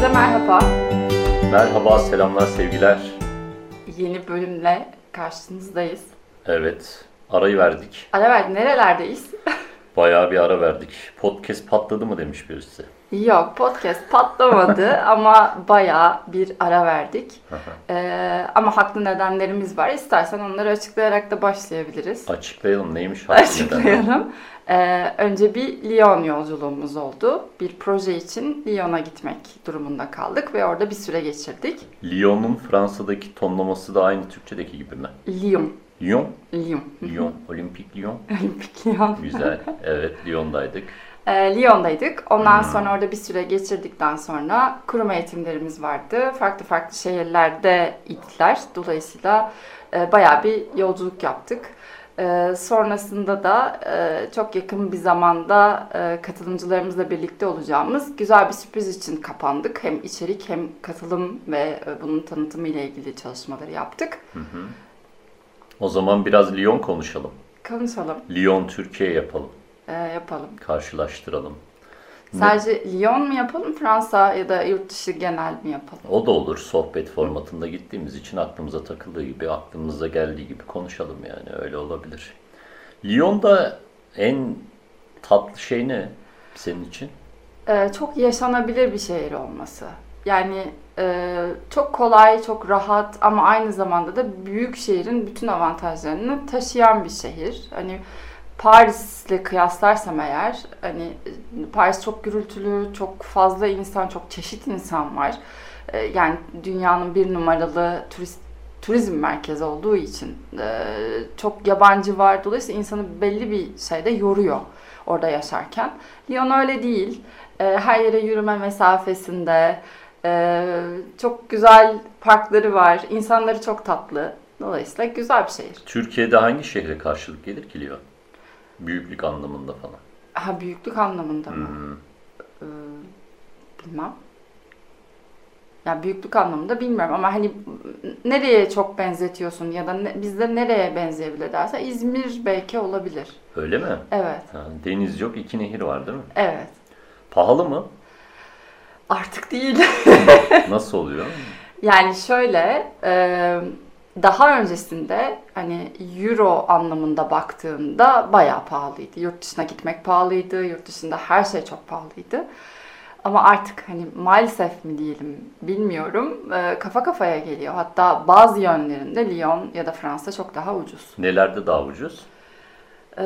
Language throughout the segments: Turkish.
Herkese merhaba. Merhaba, selamlar, sevgiler. Yeni bölümle karşınızdayız. Evet, arayı verdik. Ara verdik. Nerelerdeyiz? Bayağı bir ara verdik. Podcast patladı mı demiş birisi. Yok podcast patlamadı ama bayağı bir ara verdik. Ee, ama haklı nedenlerimiz var. İstersen onları açıklayarak da başlayabiliriz. Açıklayalım neymiş haklı? Açıklayalım. Ee, önce bir Lyon yolculuğumuz oldu. Bir proje için Lyon'a gitmek durumunda kaldık ve orada bir süre geçirdik. Lyon'un Fransa'daki tonlaması da aynı Türkçedeki gibi mi? Lyon. Lyon, Lyon. Lyon, Olimpik Lyon. Olimpik Lyon. Güzel. Evet, Lyon'daydık. E, Lyon'daydık. Ondan sonra orada bir süre geçirdikten sonra kurum eğitimlerimiz vardı. Farklı farklı şehirlerde idiler. Dolayısıyla e, bayağı bir yolculuk yaptık. E, sonrasında da e, çok yakın bir zamanda e, katılımcılarımızla birlikte olacağımız güzel bir sürpriz için kapandık. Hem içerik hem katılım ve e, bunun tanıtımı ile ilgili çalışmaları yaptık. O zaman biraz Lyon konuşalım. Konuşalım, Lyon, Türkiye yapalım. E, yapalım. Karşılaştıralım. Sadece Lyon mu yapalım, Fransa ya da yurt dışı genel mi yapalım? O da olur. Sohbet formatında gittiğimiz için aklımıza takıldığı gibi, aklımıza geldiği gibi konuşalım yani. Öyle olabilir. Lyon'da en tatlı şey ne senin için? Ee, çok yaşanabilir bir şehir olması. Yani e, çok kolay, çok rahat ama aynı zamanda da büyük şehrin bütün avantajlarını taşıyan bir şehir. Hani Paris'le kıyaslarsam eğer, hani Paris çok gürültülü, çok fazla insan, çok çeşit insan var. Ee, yani dünyanın bir numaralı turist turizm merkezi olduğu için e, çok yabancı var. Dolayısıyla insanı belli bir şeyde yoruyor orada yaşarken. Lyon öyle değil. E, her yere yürüme mesafesinde. e, çok güzel parkları var. İnsanları çok tatlı. Dolayısıyla güzel bir şehir. Türkiye'de hangi şehre karşılık gelir ki Lyon? Büyüklük anlamında falan. Ha büyüklük anlamında mı? Hmm. Ee, bilmem. Ya büyüklük anlamında bilmiyorum ama hani nereye çok benzetiyorsun ya da ne, bizde nereye benzeyebilir derse İzmir belki olabilir. Öyle mi? Evet, Ha, deniz yok, iki nehir var değil mi? evet. Pahalı mı? Artık değil. Nasıl oluyor? Yani şöyle, e, daha öncesinde hani euro anlamında baktığında bayağı pahalıydı. Yurt dışına gitmek pahalıydı, yurt dışında her şey çok pahalıydı. Ama artık hani maalesef mi diyelim bilmiyorum, e, kafa kafaya geliyor. Hatta bazı yönlerinde Lyon ya da Fransa çok daha ucuz. Nelerde daha ucuz? E,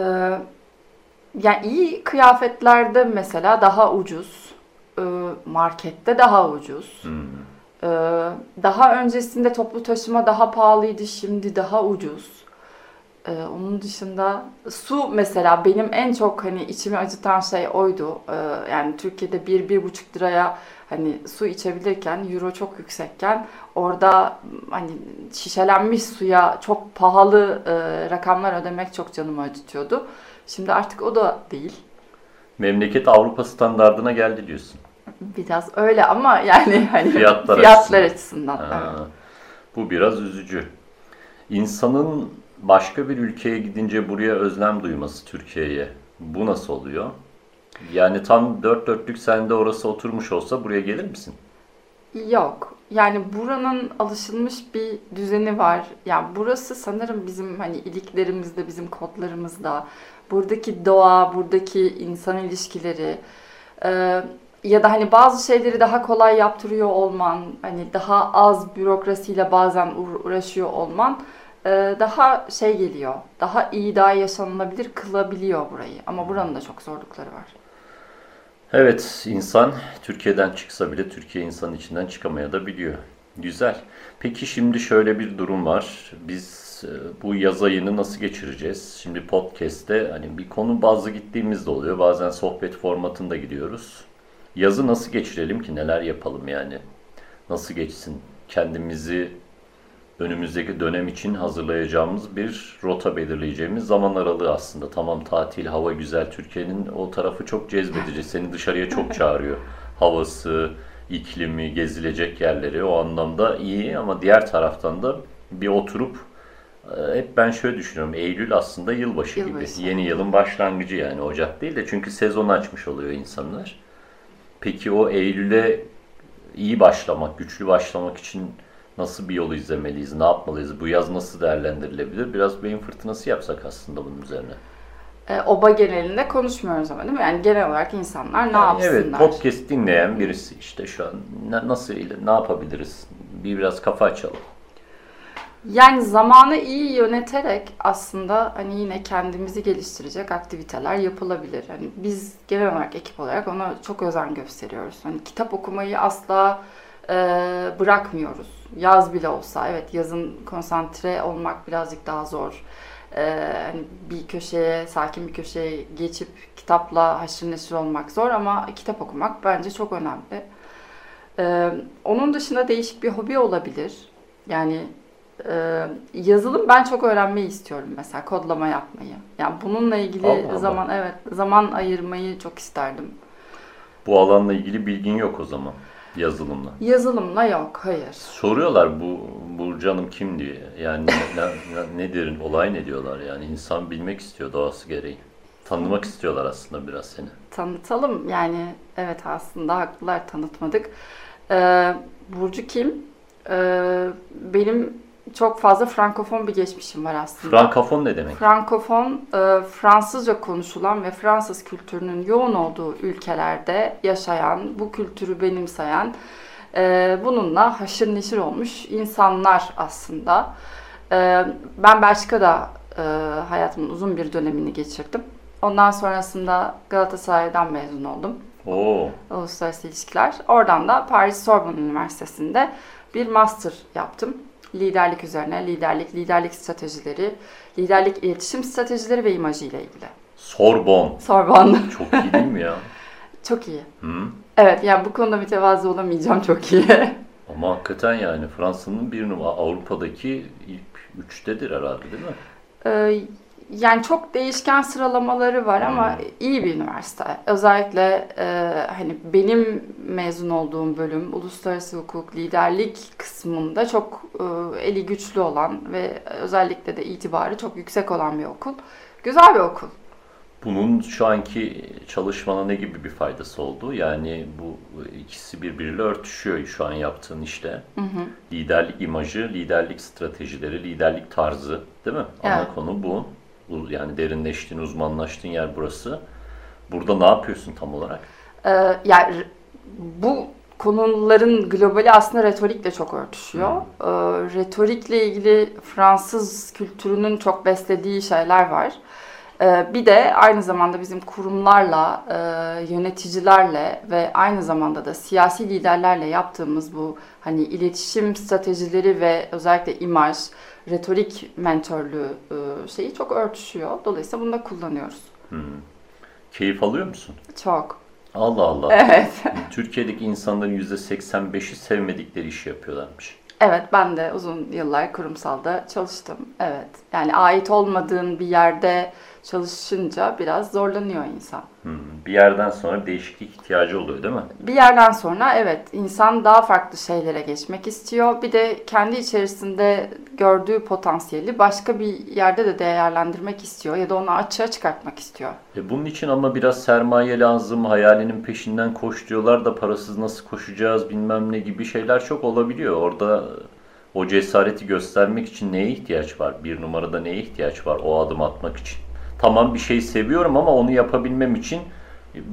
yani iyi kıyafetlerde mesela daha ucuz, e, markette daha ucuz. Hmm. Ee, daha öncesinde toplu taşıma daha pahalıydı, şimdi daha ucuz. Ee, onun dışında su mesela benim en çok hani içimi acıtan şey oydu. Ee, yani Türkiye'de bir bir buçuk liraya hani su içebilirken euro çok yüksekken orada hani şişelenmiş suya çok pahalı e, rakamlar ödemek çok canımı acıtıyordu. Şimdi artık o da değil. Memleket Avrupa standardına geldi diyorsun. Biraz öyle ama yani hani Fiyatlar fiyatlar açısından. Ha, evet. Bu biraz üzücü. İnsanın başka bir ülkeye gidince buraya özlem duyması Türkiye'ye. Bu nasıl oluyor? Yani tam dört dörtlük sende orası oturmuş olsa buraya gelir misin? Yok. Yani buranın alışılmış bir düzeni var. Yani burası sanırım bizim hani iliklerimizde, bizim kodlarımızda. Buradaki doğa, buradaki insan ilişkileri e, ya da hani bazı şeyleri daha kolay yaptırıyor olman, hani daha az bürokrasiyle bazen uğra- uğraşıyor olman e, daha şey geliyor. Daha iyi, daha yaşanılabilir kılabiliyor burayı. Ama buranın da çok zorlukları var. Evet, insan Türkiye'den çıksa bile Türkiye insanın içinden çıkamaya da biliyor. Güzel. Peki şimdi şöyle bir durum var. Biz e, bu yaz ayını nasıl geçireceğiz? Şimdi podcast'te hani bir konu bazlı gittiğimiz de oluyor. Bazen sohbet formatında gidiyoruz. Yazı nasıl geçirelim ki? Neler yapalım yani? Nasıl geçsin? Kendimizi önümüzdeki dönem için hazırlayacağımız bir rota belirleyeceğimiz zaman aralığı aslında. Tamam tatil, hava güzel. Türkiye'nin o tarafı çok cezbedici. Seni dışarıya çok çağırıyor. Havası, iklimi, gezilecek yerleri o anlamda iyi ama diğer taraftan da bir oturup e, hep ben şöyle düşünüyorum. Eylül aslında yılbaşı, Yılbaşı. gibi. Yeni yılın başlangıcı yani Ocak değil de çünkü sezon açmış oluyor insanlar. Peki o Eylül'e iyi başlamak, güçlü başlamak için nasıl bir yolu izlemeliyiz, ne yapmalıyız, bu yaz nasıl değerlendirilebilir? Biraz beyin fırtınası yapsak aslında bunun üzerine. E, oba genelinde konuşmuyoruz ama değil mi? Yani genel olarak insanlar ne Yani yapsınlar? evet, podcast dinleyen birisi işte şu an nasıl, ne yapabiliriz? Bir biraz kafa açalım. Yani zamanı iyi yöneterek aslında hani yine kendimizi geliştirecek aktiviteler yapılabilir. Hani biz genel olarak ekip olarak ona çok özen gösteriyoruz. Hani kitap okumayı asla e, bırakmıyoruz. Yaz bile olsa evet yazın konsantre olmak birazcık daha zor. E, hani bir köşeye sakin bir köşeye geçip kitapla haşır neşir olmak zor ama kitap okumak bence çok önemli. E, onun dışında değişik bir hobi olabilir. Yani ee, yazılım ben çok öğrenmeyi istiyorum mesela kodlama yapmayı. Yani bununla ilgili Allah Allah. zaman evet zaman ayırmayı çok isterdim. Bu alanla ilgili bilgin yok o zaman yazılımla. Yazılımla yok, hayır. Soruyorlar bu Burcu Hanım kim diye. Yani ne, ne- nedir, olay ne diyorlar yani. insan bilmek istiyor doğası gereği. Tanımak istiyorlar aslında biraz seni. Tanıtalım yani evet aslında haklılar tanıtmadık. Ee, Burcu kim? Ee, benim çok fazla frankofon bir geçmişim var aslında. Frankafon ne demek? Frankofon, e, Fransızca konuşulan ve Fransız kültürünün yoğun olduğu ülkelerde yaşayan, bu kültürü benimseyen, e, bununla haşır neşir olmuş insanlar aslında. E, Ben Belçika'da e, hayatımın uzun bir dönemini geçirdim. Ondan sonrasında Galatasaray'dan mezun oldum. Oo, Uluslararası ilişkiler. Oradan da Paris Sorbonne Üniversitesi'nde bir master yaptım. Liderlik üzerine, liderlik, liderlik stratejileri, liderlik iletişim stratejileri ve imajı ile ilgili. Sorbon. Sorbonne. Çok iyi değil mi ya? çok iyi. Hı? Evet, yani bu konuda mütevazı olamayacağım çok iyi. Ama hakikaten yani Fransa'nın bir numara Avrupa'daki ilk üçtedir herhalde değil mi? Ee, yani çok değişken sıralamaları var ama Hmm. iyi bir üniversite. Özellikle e, hani benim mezun olduğum bölüm uluslararası hukuk liderlik kısmında çok e, eli güçlü olan ve özellikle de itibarı çok yüksek olan bir okul. Güzel bir okul. Bunun şu anki çalışmana ne gibi bir faydası oldu? Yani bu ikisi birbiriyle örtüşüyor şu an yaptığın işte. Hı hı. Liderlik imajı, liderlik stratejileri, liderlik tarzı değil mi? Ana Evet. konu bu. Yani derinleştiğin, uzmanlaştığın yer burası. Burada ne yapıyorsun tam olarak? Ee, yani bu konuların globali aslında retorikle çok örtüşüyor. Ee, retorikle ilgili Fransız kültürünün çok beslediği şeyler var. Ee, bir de aynı zamanda bizim kurumlarla, e, yöneticilerle ve aynı zamanda da siyasi liderlerle yaptığımız bu hani iletişim stratejileri ve özellikle imaj, retorik mentörlüğü e, şeyi çok örtüşüyor. Dolayısıyla bunu da kullanıyoruz. Hmm. Keyif alıyor musun? Çok. Allah Allah. Evet. Türkiye'deki insanların %85'i sevmedikleri işi yapıyorlarmış. Evet ben de uzun yıllar kurumsalda çalıştım. Evet. Yani ait olmadığın bir yerde çalışınca biraz zorlanıyor insan. Hmm. Bir yerden sonra değişiklik ihtiyacı oluyor değil mi? Bir yerden sonra evet insan daha farklı şeylere geçmek istiyor. Bir de kendi içerisinde gördüğü potansiyeli başka bir yerde de değerlendirmek istiyor ya da onu açığa çıkartmak istiyor. E bunun için ama biraz sermaye lazım, hayalinin peşinden koş diyorlar da parasız nasıl koşacağız bilmem ne gibi şeyler çok olabiliyor. Orada o cesareti göstermek için neye ihtiyaç var? Bir numarada neye ihtiyaç var o adım atmak için? Tamam bir şey seviyorum ama onu yapabilmem için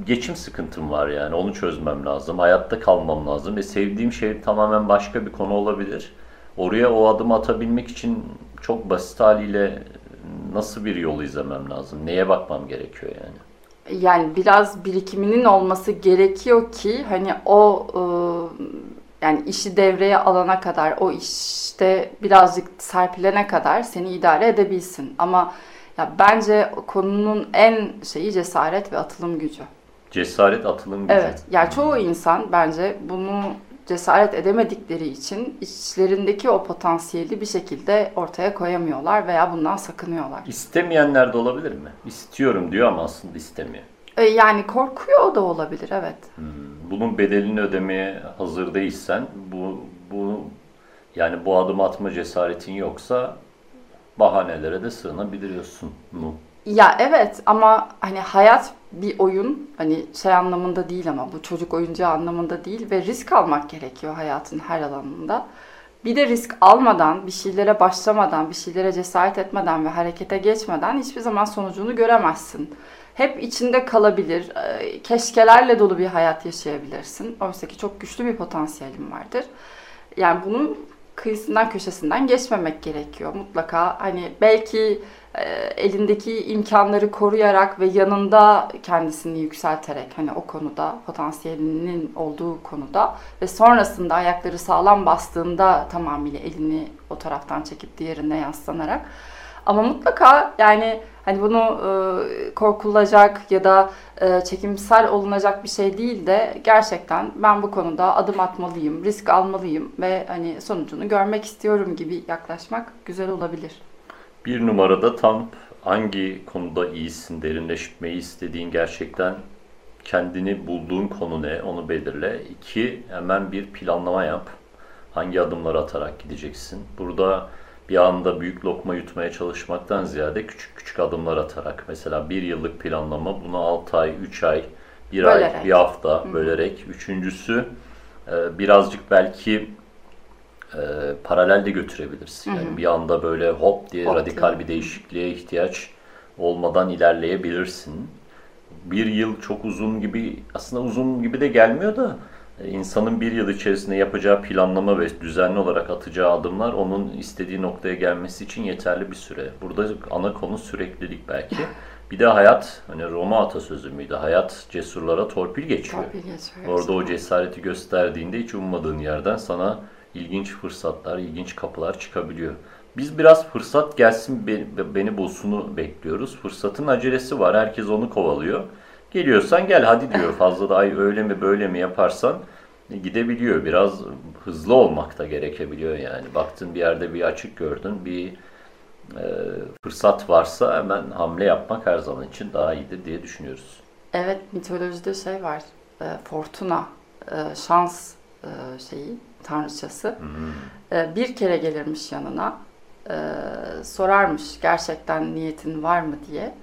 geçim sıkıntım var yani. Onu çözmem lazım. Hayatta kalmam lazım. Ve sevdiğim şey tamamen başka bir konu olabilir. Oraya o adımı atabilmek için çok basit haliyle nasıl bir yol izlemem lazım? Neye bakmam gerekiyor yani? Yani biraz birikiminin olması gerekiyor ki hani o e, yani işi devreye alana kadar o işte birazcık serpilene kadar seni idare edebilsin. Ama ya bence konunun en şeyi cesaret ve atılım gücü. Cesaret atılım gücü. Evet. Yani çoğu insan bence bunu cesaret edemedikleri için içlerindeki o potansiyeli bir şekilde ortaya koyamıyorlar veya bundan sakınıyorlar. İstemeyenler de olabilir mi? İstiyorum diyor ama aslında istemiyor. E, yani korkuyor da olabilir evet. Hmm, Bunun bedelini ödemeye hazır değilsen, bu, bu yani bu adım atma cesaretin yoksa bahanelere de sığınabiliyorsun mu Ya evet ama hani hayat bir oyun hani şey anlamında değil ama bu çocuk oyuncağı anlamında değil ve risk almak gerekiyor hayatın her alanında. Bir de risk almadan, bir şeylere başlamadan, bir şeylere cesaret etmeden ve harekete geçmeden hiçbir zaman sonucunu göremezsin. Hep içinde kalabilir, e, keşkelerle dolu bir hayat yaşayabilirsin. Oysa ki çok güçlü bir potansiyelin vardır. Yani bunun kıyısından köşesinden geçmemek gerekiyor. Mutlaka hani belki e, elindeki imkanları koruyarak ve yanında kendisini yükselterek hani o konuda potansiyelinin olduğu konuda ve sonrasında ayakları sağlam bastığında tamamıyla elini o taraftan çekip diğerine yaslanarak ama mutlaka yani hani bunu e, korkulacak ya da e, çekimsel olunacak bir şey değil de gerçekten ben bu konuda adım atmalıyım, risk almalıyım ve hani sonucunu görmek istiyorum gibi yaklaşmak güzel olabilir. Bir numarada tam hangi konuda iyisin, derinleşmeyi istediğin gerçekten kendini bulduğun konu ne onu belirle. İki, hemen bir planlama yap. Hangi adımları atarak gideceksin. Burada bir anda büyük lokma yutmaya çalışmaktan ziyade küçük küçük adımlar atarak. Mesela bir yıllık planlama bunu 6 ay, 3 ay, 1 ay, bir hafta Hı. bölerek. Üçüncüsü e, birazcık belki e, paralelde götürebilirsin. Yani bir anda böyle hop diye hop radikal diye. bir değişikliğe ihtiyaç olmadan ilerleyebilirsin. Bir yıl çok uzun gibi, aslında uzun gibi de gelmiyor da insanın bir yıl içerisinde yapacağı planlama ve düzenli olarak atacağı adımlar onun istediği noktaya gelmesi için yeterli bir süre. Burada ana konu süreklilik belki. Bir de hayat, hani Roma atasözü müydü? Hayat cesurlara torpil geçiyor. Torpil geçiyor. Orada o cesareti gösterdiğinde hiç ummadığın yerden sana ilginç fırsatlar, ilginç kapılar çıkabiliyor. Biz biraz fırsat gelsin beni bulsunu bekliyoruz. Fırsatın acelesi var. Herkes onu kovalıyor. Geliyorsan gel hadi diyor. Fazla da ay öyle mi böyle mi yaparsan gidebiliyor. Biraz hızlı olmak da gerekebiliyor yani. Baktın bir yerde bir açık gördün, bir e, fırsat varsa hemen hamle yapmak her zaman için daha iyidir diye düşünüyoruz. Evet mitolojide şey var. E, fortuna, e, şans e, şeyi tanrıçası. Hmm. E, bir kere gelirmiş yanına. E, sorarmış gerçekten niyetin var mı diye.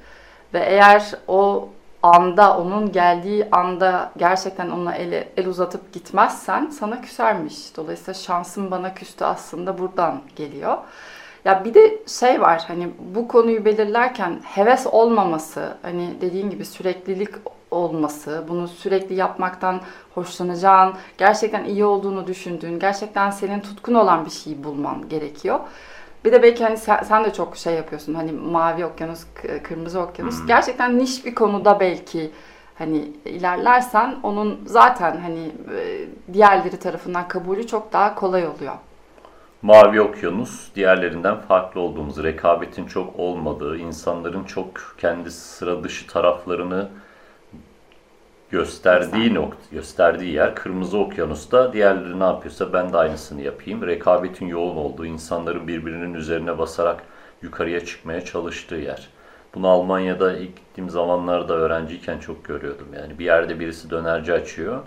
Ve eğer o anda, onun geldiği anda gerçekten ona el, el uzatıp gitmezsen sana küsermiş. Dolayısıyla şansın bana küstü aslında buradan geliyor. Ya bir de şey var hani bu konuyu belirlerken heves olmaması, hani dediğin gibi süreklilik olması, bunu sürekli yapmaktan hoşlanacağın, gerçekten iyi olduğunu düşündüğün, gerçekten senin tutkun olan bir şeyi bulman gerekiyor. Bir de belki hani sen, sen de çok şey yapıyorsun. Hani mavi okyanus, kırmızı okyanus. Hmm. Gerçekten niş bir konuda belki hani ilerlersen onun zaten hani e, diğerleri tarafından kabulü çok daha kolay oluyor. Mavi okyanus diğerlerinden farklı olduğumuz, rekabetin çok olmadığı, insanların çok kendi sıra dışı taraflarını gösterdiği nokta, gösterdiği yer Kırmızı Okyanus'ta diğerleri ne yapıyorsa ben de aynısını yapayım. Rekabetin yoğun olduğu, insanların birbirinin üzerine basarak yukarıya çıkmaya çalıştığı yer. Bunu Almanya'da ilk gittiğim zamanlarda öğrenciyken çok görüyordum. Yani bir yerde birisi dönerci açıyor.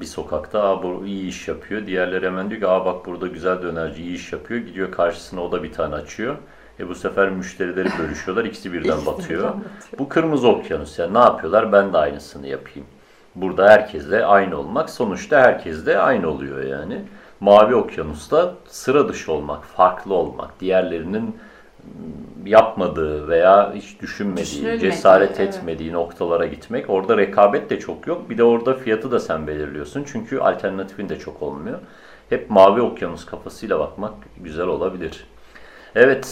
Bir sokakta Aa, bu iyi iş yapıyor. Diğerleri hemen diyor ki Aa, bak burada güzel dönerci iyi iş yapıyor. Gidiyor karşısına o da bir tane açıyor. E bu sefer müşterileri bölüşüyorlar. ikisi birden batıyor. Bu kırmızı okyanus. Yani ne yapıyorlar? Ben de aynısını yapayım. Burada herkesle aynı olmak. Sonuçta herkes de aynı oluyor yani. Mavi okyanusta sıra dışı olmak, farklı olmak, diğerlerinin yapmadığı veya hiç düşünmediği, cesaret evet. etmediği noktalara gitmek. Orada rekabet de çok yok. Bir de orada fiyatı da sen belirliyorsun. Çünkü alternatifin de çok olmuyor. Hep mavi okyanus kafasıyla bakmak güzel olabilir. Evet,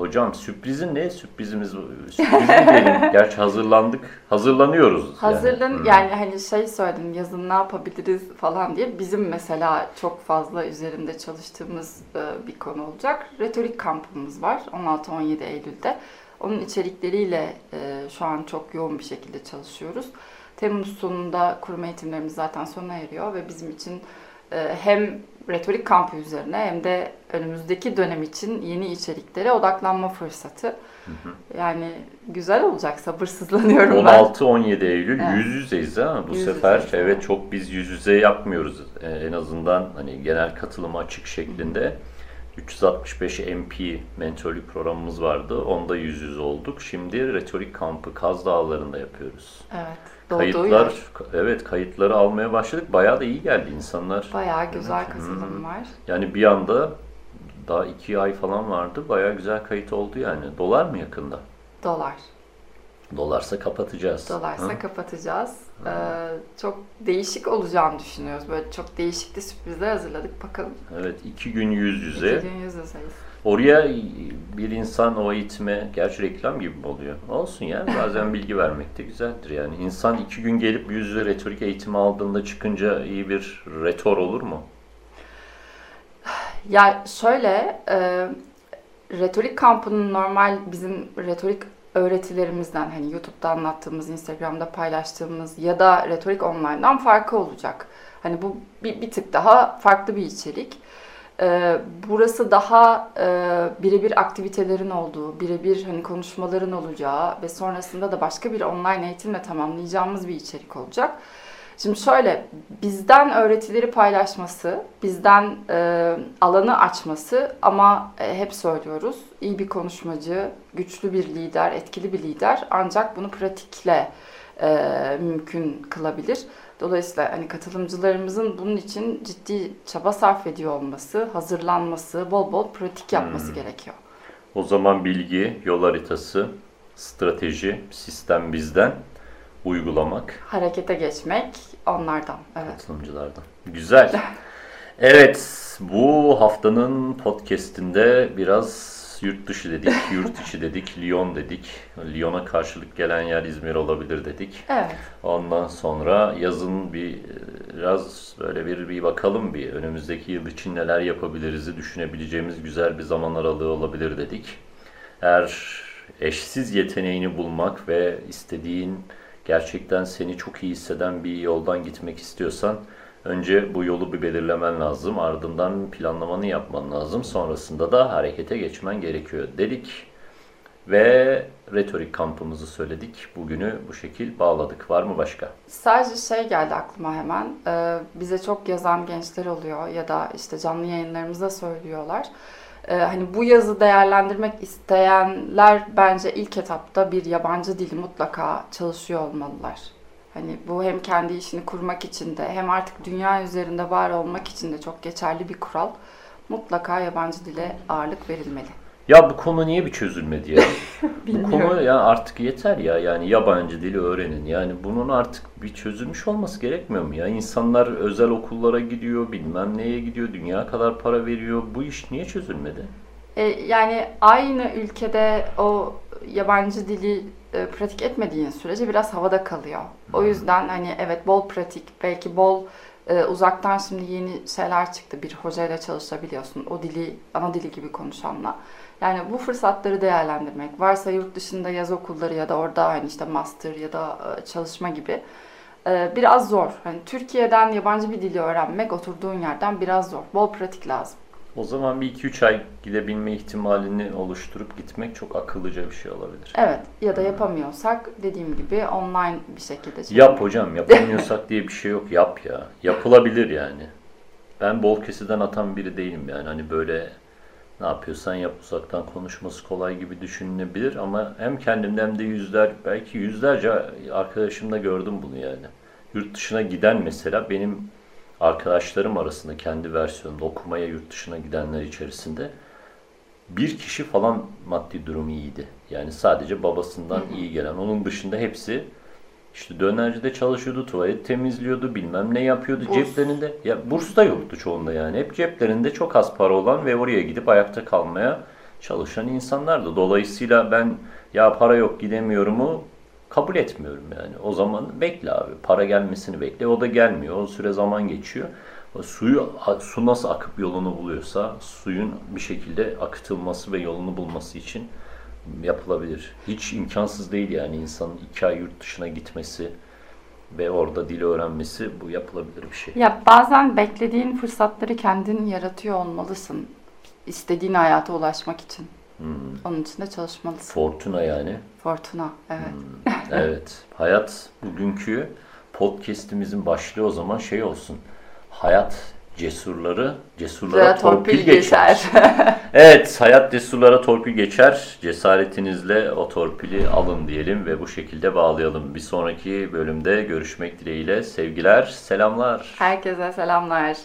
Hocam sürprizin ne? Sürprizimiz sürprizin diyelim. Gerçi hazırlandık. Hazırlanıyoruz. Hazırlan yani. yani hani şey söyledim yazın ne yapabiliriz falan diye. Bizim mesela çok fazla üzerinde çalıştığımız e, bir konu olacak. Retorik kampımız var 16-17 Eylül'de. Onun içerikleriyle e, şu an çok yoğun bir şekilde çalışıyoruz. Temmuz sonunda kurum eğitimlerimiz zaten sona eriyor ve bizim için hem retorik kampı üzerine hem de önümüzdeki dönem için yeni içeriklere odaklanma fırsatı. Hı hı. Yani güzel olacak sabırsızlanıyorum 16 ben. 16-17 Eylül evet. yüz yüzeyiz ha bu yüz sefer. Yüzeyiz. Evet çok biz yüz yüze yapmıyoruz ee, en azından hani genel katılım açık şeklinde. 365 MP mentorluk programımız vardı. Onda yüz yüze olduk. Şimdi retorik kampı Kaz Dağları'nda yapıyoruz. Evet. Kayıtlar, yer. evet kayıtları almaya başladık. Bayağı da iyi geldi insanlar. Bayağı güzel Evet. katılım Hı. var. Yani bir anda daha iki ay falan vardı. Bayağı güzel kayıt oldu yani. Dolar mı yakında? Dolar. Dolarsa kapatacağız. Dolarsa Hı? kapatacağız. Ee, çok değişik olacağını düşünüyoruz. Böyle çok değişik de sürprizler hazırladık. Bakalım. Evet iki gün yüz yüze. İki gün yüz yüzeyiz. Oraya bir insan o eğitime, gerçi reklam gibi mi oluyor? Olsun ya, bazen bilgi vermek de güzeldir yani. İnsan iki gün gelip yüz yüze retorik eğitimi aldığında çıkınca iyi bir retor olur mu? Ya şöyle, e, retorik kampının normal bizim retorik öğretilerimizden hani YouTube'da anlattığımız, Instagram'da paylaştığımız ya da retorik online'dan farkı olacak. Hani bu bir, bir tık daha farklı bir içerik. E, burası daha e, birebir aktivitelerin olduğu, birebir hani konuşmaların olacağı ve sonrasında da başka bir online eğitimle tamamlayacağımız bir içerik olacak. Şimdi şöyle, bizden öğretileri paylaşması, bizden e, alanı açması ama e, hep söylüyoruz, iyi bir konuşmacı, güçlü bir lider, etkili bir lider ancak bunu pratikle e, mümkün kılabilir. Dolayısıyla hani katılımcılarımızın bunun için ciddi çaba sarf ediyor olması, hazırlanması, bol bol pratik yapması Hmm. gerekiyor. O zaman bilgi, yol haritası, strateji, sistem bizden, uygulamak Harekete geçmek onlardan. Evet. katılımcılardan. Güzel. Evet, bu haftanın podcast'inde biraz yurt dışı dedik, yurt içi dedik, Lyon dedik. Lyon'a karşılık gelen yer İzmir olabilir dedik. Evet. Ondan sonra yazın bir biraz böyle bir bir bakalım bir önümüzdeki yıl için neler yapabiliriz'i düşünebileceğimiz güzel bir zaman aralığı olabilir dedik. Eğer eşsiz yeteneğini bulmak ve istediğin gerçekten seni çok iyi hisseden bir yoldan gitmek istiyorsan önce bu yolu bir belirlemen lazım. Ardından planlamanı yapman lazım. Sonrasında da harekete geçmen gerekiyor dedik. Ve retorik kampımızı söyledik. Bugünü bu şekil bağladık. Var mı başka? Sadece şey geldi aklıma hemen. Ee, bize çok yazan gençler oluyor ya da işte canlı yayınlarımızda söylüyorlar. Ee, hani bu yazı değerlendirmek isteyenler bence ilk etapta bir yabancı dili mutlaka çalışıyor olmalılar. Hani bu hem kendi işini kurmak için de hem artık dünya üzerinde var olmak için de çok geçerli bir kural. Mutlaka yabancı dile ağırlık verilmeli. Ya bu konu niye bir çözülmedi ya? bu konu ya artık yeter ya. Yani yabancı dili öğrenin. Yani bunun artık bir çözülmüş olması gerekmiyor mu ya? İnsanlar özel okullara gidiyor, bilmem neye gidiyor, dünya kadar para veriyor. Bu iş niye çözülmedi? E, yani aynı ülkede o yabancı dili e, pratik etmediğin sürece biraz havada kalıyor. O yüzden hani evet bol pratik, belki bol e, uzaktan şimdi yeni şeyler çıktı. Bir hocayla çalışabiliyorsun. O dili ana dili gibi konuşanla. Yani bu fırsatları değerlendirmek. Varsa yurt dışında yaz okulları ya da orada hani işte master ya da e, çalışma gibi e, biraz zor. Hani Türkiye'den yabancı bir dili öğrenmek oturduğun yerden biraz zor. Bol pratik lazım. O zaman bir 2-3 ay gidebilme ihtimalini oluşturup gitmek çok akıllıca bir şey olabilir. Evet ya da yapamıyorsak dediğim gibi online bir şekilde. Yap hocam, yapamıyorsak diye bir şey yok. Yap ya. Yapılabilir yani. Ben bol kesiden atan biri değilim yani. Hani böyle ne yapıyorsan yap uzaktan konuşması kolay gibi düşünülebilir ama hem kendimden hem de yüzler belki yüzlerce arkadaşımda gördüm bunu yani. Yurt dışına giden mesela benim arkadaşlarım arasında kendi versiyonunda okumaya yurt dışına gidenler içerisinde bir kişi falan maddi durumu iyiydi. Yani sadece babasından iyi gelen. Onun dışında hepsi işte dönercide çalışıyordu, tuvalet temizliyordu, bilmem ne yapıyordu. Burs. Ceplerinde, ya burs da yoktu çoğunda yani. Hep ceplerinde çok az para olan ve oraya gidip ayakta kalmaya çalışan insanlardı. Dolayısıyla ben ya para yok gidemiyorumu kabul etmiyorum yani. O zaman bekle abi. Para gelmesini bekle. O da gelmiyor. O süre zaman geçiyor. Suyu su nasıl akıp yolunu buluyorsa suyun bir şekilde akıtılması ve yolunu bulması için yapılabilir. Hiç imkansız değil yani insanın iki ay yurt dışına gitmesi ve orada dili öğrenmesi bu yapılabilir bir şey. Ya bazen beklediğin fırsatları kendin yaratıyor olmalısın. İstediğin hayata ulaşmak için. Hmm. Onun için de çalışmalısın. Fortuna yani. Fortuna, evet. Hmm. Evet. Hayat bugünkü podcast'imizin başlığı o zaman şey olsun. Hayat cesurları, cesurlara torpil, torpil geçer. geçer. Evet, hayat cesurlara torpil geçer. Cesaretinizle o torpili alın diyelim ve bu şekilde bağlayalım. Bir sonraki bölümde görüşmek dileğiyle. Sevgiler, selamlar. Herkese selamlar.